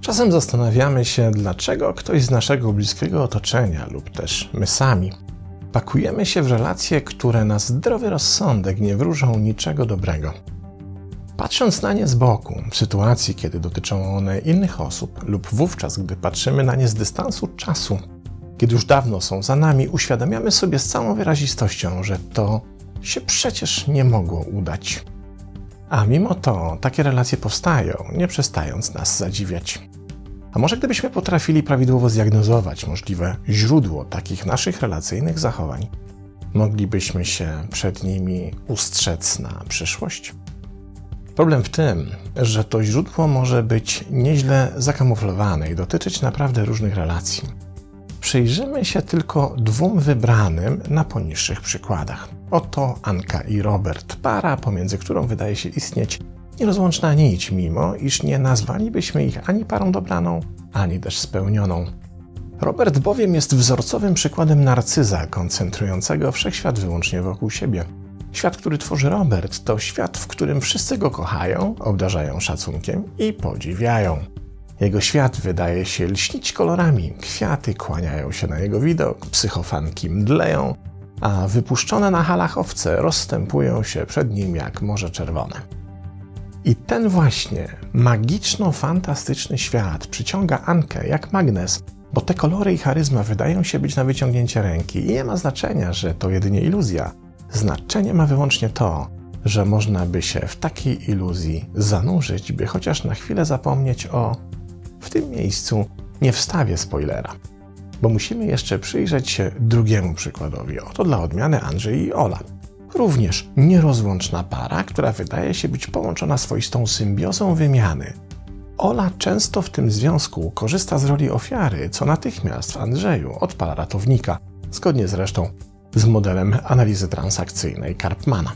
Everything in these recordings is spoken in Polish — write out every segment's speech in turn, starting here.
Czasem zastanawiamy się, dlaczego ktoś z naszego bliskiego otoczenia lub też my sami pakujemy się w relacje, które na zdrowy rozsądek nie wróżą niczego dobrego. Patrząc na nie z boku, w sytuacji, kiedy dotyczą one innych osób, lub wówczas, gdy patrzymy na nie z dystansu czasu, kiedy już dawno są za nami, uświadamiamy sobie z całą wyrazistością, że to się przecież nie mogło udać. A mimo to takie relacje powstają, nie przestając nas zadziwiać. A może gdybyśmy potrafili prawidłowo zdiagnozować możliwe źródło takich naszych relacyjnych zachowań, moglibyśmy się przed nimi ustrzec na przyszłość? Problem w tym, że to źródło może być nieźle zakamuflowane i dotyczyć naprawdę różnych relacji. Przyjrzymy się tylko dwóm wybranym na poniższych przykładach. Oto Anka i Robert, para, pomiędzy którą wydaje się istnieć nierozłączna nić, mimo iż nie nazwalibyśmy ich ani parą dobraną, ani też spełnioną. Robert bowiem jest wzorcowym przykładem narcyza, koncentrującego wszechświat wyłącznie wokół siebie. Świat, który tworzy Robert, to świat, w którym wszyscy go kochają, obdarzają szacunkiem i podziwiają. Jego świat wydaje się lśnić kolorami, kwiaty kłaniają się na jego widok, psychofanki mdleją, a wypuszczone na halach owce rozstępują się przed nim jak morze czerwone. I ten właśnie magiczno-fantastyczny świat przyciąga Ankę jak magnes, bo te kolory i charyzma wydają się być na wyciągnięcie ręki i nie ma znaczenia, że to jedynie iluzja. Znaczenie ma wyłącznie to, że można by się w takiej iluzji zanurzyć, by chociaż na chwilę zapomnieć o. W tym miejscu nie wstawię spoilera, bo musimy jeszcze przyjrzeć się drugiemu przykładowi. Oto dla odmiany Andrzej i Ola. Również nierozłączna para, która wydaje się być połączona swoistą symbiozą wymiany. Ola często w tym związku korzysta z roli ofiary, co natychmiast w Andrzeju odpala ratownika, zgodnie zresztą z modelem analizy transakcyjnej Karpmana.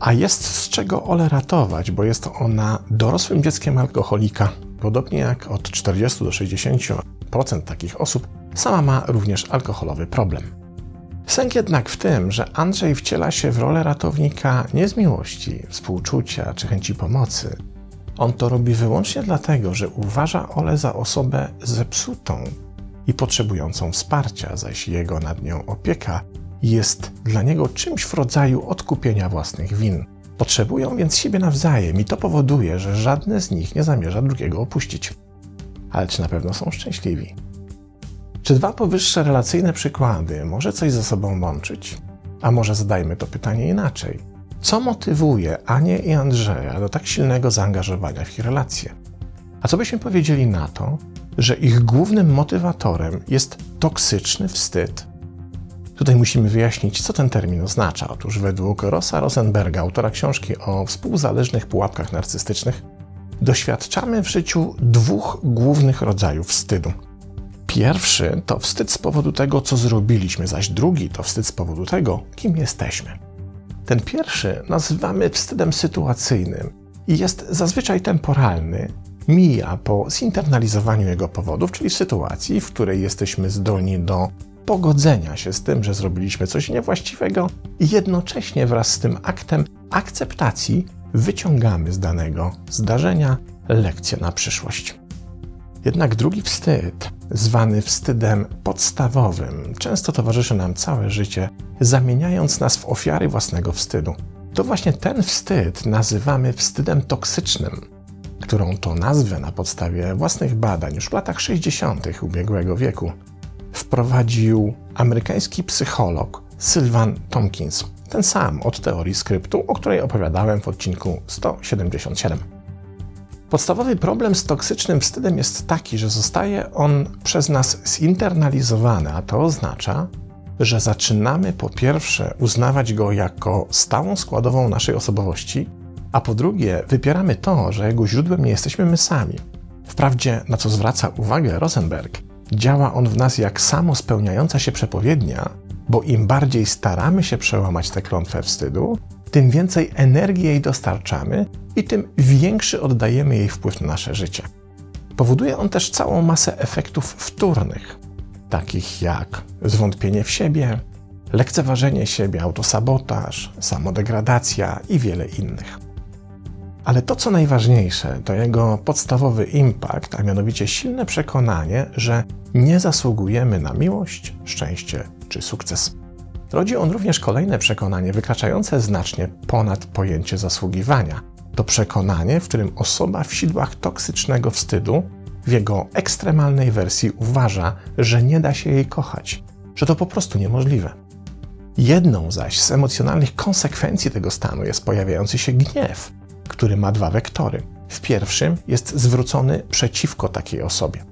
A jest z czego Ole ratować, bo jest ona dorosłym dzieckiem alkoholika. Podobnie jak od 40 do 60% takich osób, sama ma również alkoholowy problem. Sęk jednak w tym, że Andrzej wciela się w rolę ratownika nie z miłości, współczucia czy chęci pomocy. On to robi wyłącznie dlatego, że uważa Ole za osobę zepsutą i potrzebującą wsparcia, zaś jego nad nią opieka jest dla niego czymś w rodzaju odkupienia własnych win. Potrzebują więc siebie nawzajem i to powoduje, że żadne z nich nie zamierza drugiego opuścić. Ale czy na pewno są szczęśliwi? Czy dwa powyższe relacyjne przykłady może coś ze sobą łączyć? A może zadajmy to pytanie inaczej. Co motywuje Anię i Andrzeja do tak silnego zaangażowania w ich relacje? A co byśmy powiedzieli na to, że ich głównym motywatorem jest toksyczny wstyd? Tutaj musimy wyjaśnić, co ten termin oznacza. Otóż według Rosa Rosenberga, autora książki o współzależnych pułapkach narcystycznych, doświadczamy w życiu dwóch głównych rodzajów wstydu – Pierwszy to wstyd z powodu tego, co zrobiliśmy, zaś drugi to wstyd z powodu tego, kim jesteśmy. Ten pierwszy nazywamy wstydem sytuacyjnym i jest zazwyczaj temporalny, mija po zinternalizowaniu jego powodów, czyli sytuacji, w której jesteśmy zdolni do pogodzenia się z tym, że zrobiliśmy coś niewłaściwego i jednocześnie wraz z tym aktem akceptacji wyciągamy z danego zdarzenia lekcję na przyszłość. Jednak drugi wstyd, zwany wstydem podstawowym, często towarzyszy nam całe życie, zamieniając nas w ofiary własnego wstydu. To właśnie ten wstyd nazywamy wstydem toksycznym, którą to nazwę na podstawie własnych badań już w latach 60. ubiegłego wieku wprowadził amerykański psycholog Sylvan Tompkins, ten sam od teorii skryptu, o której opowiadałem w odcinku 177. Podstawowy problem z toksycznym wstydem jest taki, że zostaje on przez nas zinternalizowany, a to oznacza, że zaczynamy po pierwsze uznawać go jako stałą składową naszej osobowości, a po drugie wypieramy to, że jego źródłem nie jesteśmy my sami. Wprawdzie, na co zwraca uwagę Rosenberg, działa on w nas jak samo spełniająca się przepowiednia, bo im bardziej staramy się przełamać tę klątwę wstydu, tym więcej energii jej dostarczamy i tym większy oddajemy jej wpływ na nasze życie. Powoduje on też całą masę efektów wtórnych. takich jak zwątpienie w siebie, lekceważenie siebie, autosabotaż, samodegradacja i wiele innych. Ale to, co najważniejsze, to jego podstawowy impact, a mianowicie silne przekonanie, że nie zasługujemy na miłość, szczęście czy sukces. Rodzi on również kolejne przekonanie wykraczające znacznie ponad pojęcie zasługiwania. To przekonanie, w którym osoba w sidłach toksycznego wstydu w jego ekstremalnej wersji uważa, że nie da się jej kochać, że to po prostu niemożliwe. Jedną zaś z emocjonalnych konsekwencji tego stanu jest pojawiający się gniew, który ma dwa wektory. W pierwszym jest zwrócony przeciwko takiej osobie.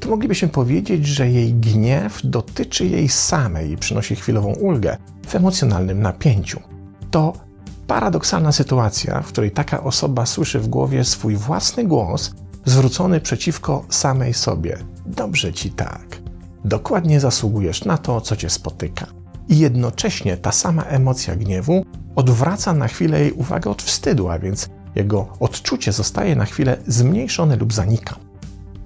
Tu moglibyśmy powiedzieć, że jej gniew dotyczy jej samej i przynosi chwilową ulgę w emocjonalnym napięciu. To paradoksalna sytuacja, w której taka osoba słyszy w głowie swój własny głos zwrócony przeciwko samej sobie. Dobrze ci tak. Dokładnie zasługujesz na to, co cię spotyka. I jednocześnie ta sama emocja gniewu odwraca na chwilę jej uwagę od wstydu, a więc jego odczucie zostaje na chwilę zmniejszone lub zanika.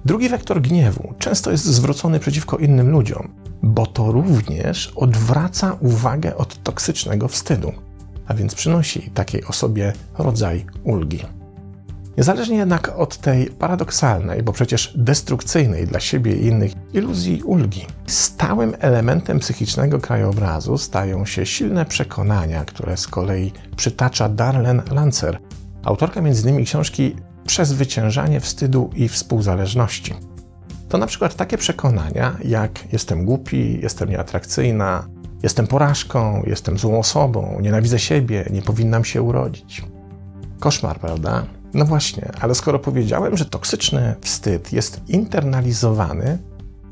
Drugi wektor gniewu często jest zwrócony przeciwko innym ludziom, bo to również odwraca uwagę od toksycznego wstydu, a więc przynosi takiej osobie rodzaj ulgi. Niezależnie jednak od tej paradoksalnej, bo przecież destrukcyjnej dla siebie i innych iluzji ulgi, stałym elementem psychicznego krajobrazu stają się silne przekonania, które z kolei przytacza Darlene Lancer, autorka m.in. książki Przezwyciężanie wstydu i współzależności. To na przykład takie przekonania jak jestem głupi, jestem nieatrakcyjna, jestem porażką, jestem złą osobą, nienawidzę siebie, nie powinnam się urodzić. Koszmar, prawda? No właśnie, ale skoro powiedziałem, że toksyczny wstyd jest internalizowany,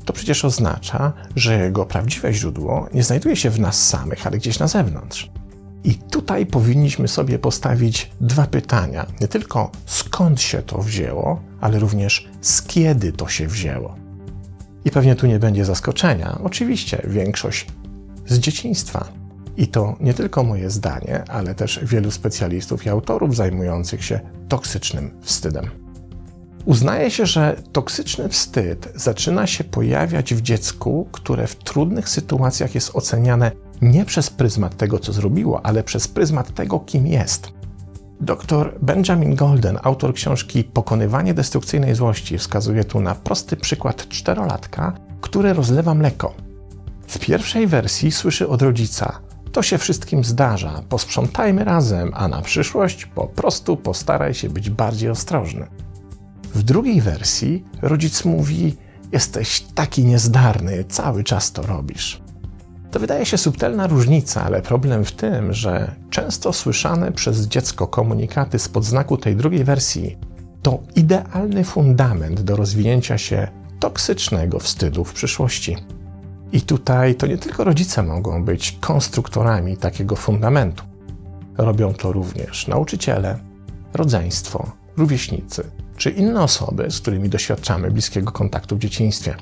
to przecież oznacza, że jego prawdziwe źródło nie znajduje się w nas samych, ale gdzieś na zewnątrz. I tutaj powinniśmy sobie postawić dwa pytania: nie tylko skąd się to wzięło, ale również z kiedy to się wzięło. I pewnie tu nie będzie zaskoczenia. Oczywiście większość z dzieciństwa. I to nie tylko moje zdanie, ale też wielu specjalistów i autorów zajmujących się toksycznym wstydem. Uznaje się, że toksyczny wstyd zaczyna się pojawiać w dziecku, które w trudnych sytuacjach jest oceniane nie przez pryzmat tego, co zrobiło, ale przez pryzmat tego, kim jest. Dr Benjamin Golden, autor książki Pokonywanie destrukcyjnej złości, wskazuje tu na prosty przykład czterolatka, który rozlewa mleko. W pierwszej wersji słyszy od rodzica: To się wszystkim zdarza, posprzątajmy razem, a na przyszłość po prostu postaraj się być bardziej ostrożny. W drugiej wersji rodzic mówi: Jesteś taki niezdarny, cały czas to robisz. To wydaje się subtelna różnica, ale problem w tym, że często słyszane przez dziecko komunikaty z podznaku tej drugiej wersji to idealny fundament do rozwinięcia się toksycznego wstydu w przyszłości. I tutaj to nie tylko rodzice mogą być konstruktorami takiego fundamentu. Robią to również nauczyciele, rodzeństwo, rówieśnicy czy inne osoby, z którymi doświadczamy bliskiego kontaktu w dzieciństwie.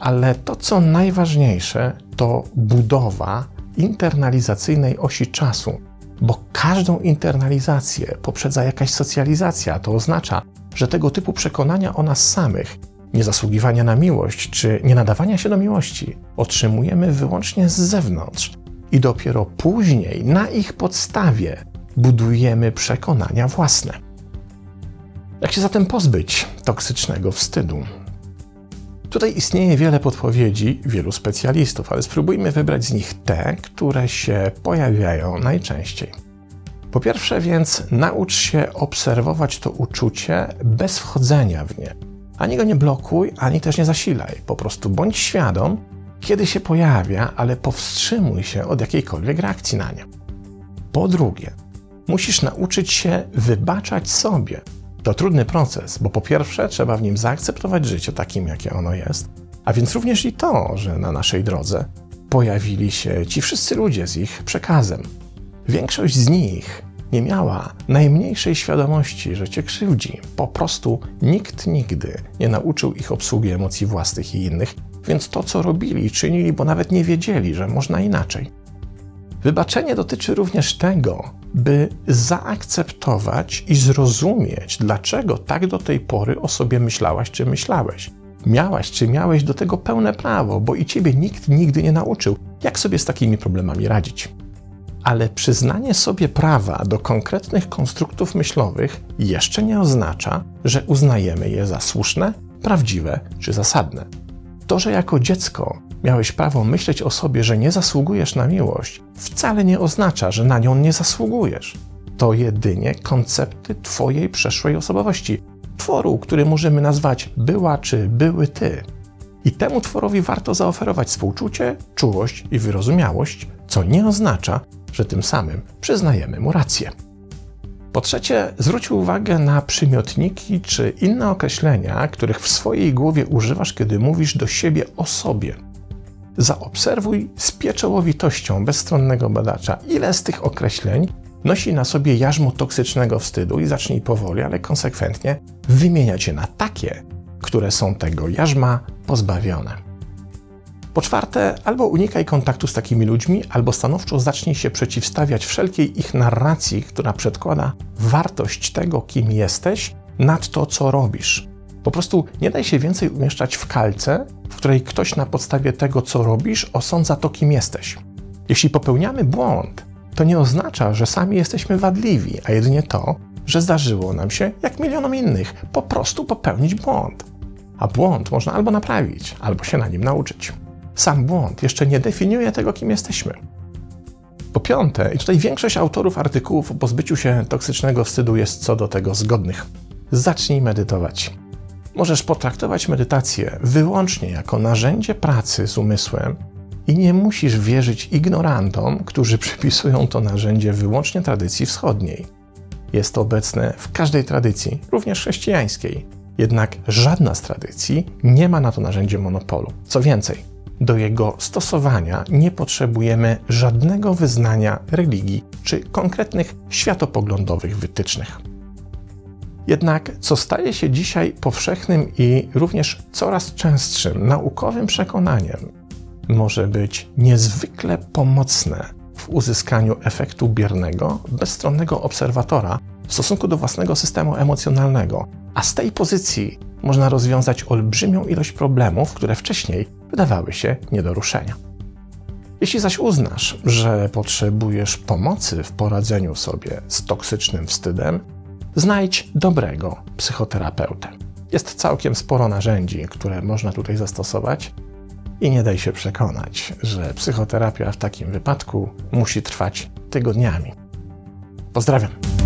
Ale to, co najważniejsze, to budowa internalizacyjnej osi czasu, bo każdą internalizację poprzedza jakaś socjalizacja. To oznacza, że tego typu przekonania o nas samych, niezasługiwania na miłość czy nie nadawania się do miłości, otrzymujemy wyłącznie z zewnątrz i dopiero później na ich podstawie budujemy przekonania własne. Jak się zatem pozbyć toksycznego wstydu? Tutaj istnieje wiele podpowiedzi wielu specjalistów, ale spróbujmy wybrać z nich te, które się pojawiają najczęściej. Po pierwsze więc naucz się obserwować to uczucie bez wchodzenia w nie. Ani go nie blokuj, ani też nie zasilaj. Po prostu bądź świadom, kiedy się pojawia, ale powstrzymuj się od jakiejkolwiek reakcji na nie. Po drugie, musisz nauczyć się wybaczać sobie to trudny proces, bo po pierwsze trzeba w nim zaakceptować życie takim, jakie ono jest, a więc również i to, że na naszej drodze pojawili się ci wszyscy ludzie z ich przekazem. Większość z nich nie miała najmniejszej świadomości, że cię krzywdzi. Po prostu nikt nigdy nie nauczył ich obsługi emocji własnych i innych, więc to, co robili, czynili, bo nawet nie wiedzieli, że można inaczej. Wybaczenie dotyczy również tego, by zaakceptować i zrozumieć, dlaczego tak do tej pory o sobie myślałaś czy myślałeś. Miałaś czy miałeś do tego pełne prawo, bo i ciebie nikt nigdy nie nauczył, jak sobie z takimi problemami radzić. Ale przyznanie sobie prawa do konkretnych konstruktów myślowych jeszcze nie oznacza, że uznajemy je za słuszne, prawdziwe czy zasadne. To, że jako dziecko miałeś prawo myśleć o sobie, że nie zasługujesz na miłość, wcale nie oznacza, że na nią nie zasługujesz. To jedynie koncepty Twojej przeszłej osobowości, tworu, który możemy nazwać była czy były ty. I temu tworowi warto zaoferować współczucie, czułość i wyrozumiałość, co nie oznacza, że tym samym przyznajemy mu rację. Po trzecie, zwróć uwagę na przymiotniki czy inne określenia, których w swojej głowie używasz, kiedy mówisz do siebie o sobie. Zaobserwuj z pieczołowitością bezstronnego badacza, ile z tych określeń nosi na sobie jarzmo toksycznego wstydu i zacznij powoli, ale konsekwentnie wymieniać je na takie, które są tego jarzma pozbawione. Po czwarte, albo unikaj kontaktu z takimi ludźmi, albo stanowczo zacznij się przeciwstawiać wszelkiej ich narracji, która przedkłada wartość tego, kim jesteś, nad to, co robisz. Po prostu nie daj się więcej umieszczać w kalce, w której ktoś na podstawie tego, co robisz, osądza to, kim jesteś. Jeśli popełniamy błąd, to nie oznacza, że sami jesteśmy wadliwi, a jedynie to, że zdarzyło nam się, jak milionom innych, po prostu popełnić błąd. A błąd można albo naprawić, albo się na nim nauczyć. Sam błąd jeszcze nie definiuje tego, kim jesteśmy. Po piąte, i tutaj większość autorów artykułów o pozbyciu się toksycznego wstydu jest co do tego zgodnych. Zacznij medytować. Możesz potraktować medytację wyłącznie jako narzędzie pracy z umysłem i nie musisz wierzyć ignorantom, którzy przypisują to narzędzie wyłącznie tradycji wschodniej. Jest to obecne w każdej tradycji, również chrześcijańskiej. Jednak żadna z tradycji nie ma na to narzędzie monopolu. Co więcej, do jego stosowania nie potrzebujemy żadnego wyznania religii czy konkretnych światopoglądowych wytycznych. Jednak co staje się dzisiaj powszechnym i również coraz częstszym naukowym przekonaniem, może być niezwykle pomocne w uzyskaniu efektu biernego, bezstronnego obserwatora w stosunku do własnego systemu emocjonalnego, a z tej pozycji można rozwiązać olbrzymią ilość problemów, które wcześniej wydawały się nie do ruszenia. Jeśli zaś uznasz, że potrzebujesz pomocy w poradzeniu sobie z toksycznym wstydem, znajdź dobrego psychoterapeutę. Jest całkiem sporo narzędzi, które można tutaj zastosować, i nie daj się przekonać, że psychoterapia w takim wypadku musi trwać tygodniami. Pozdrawiam.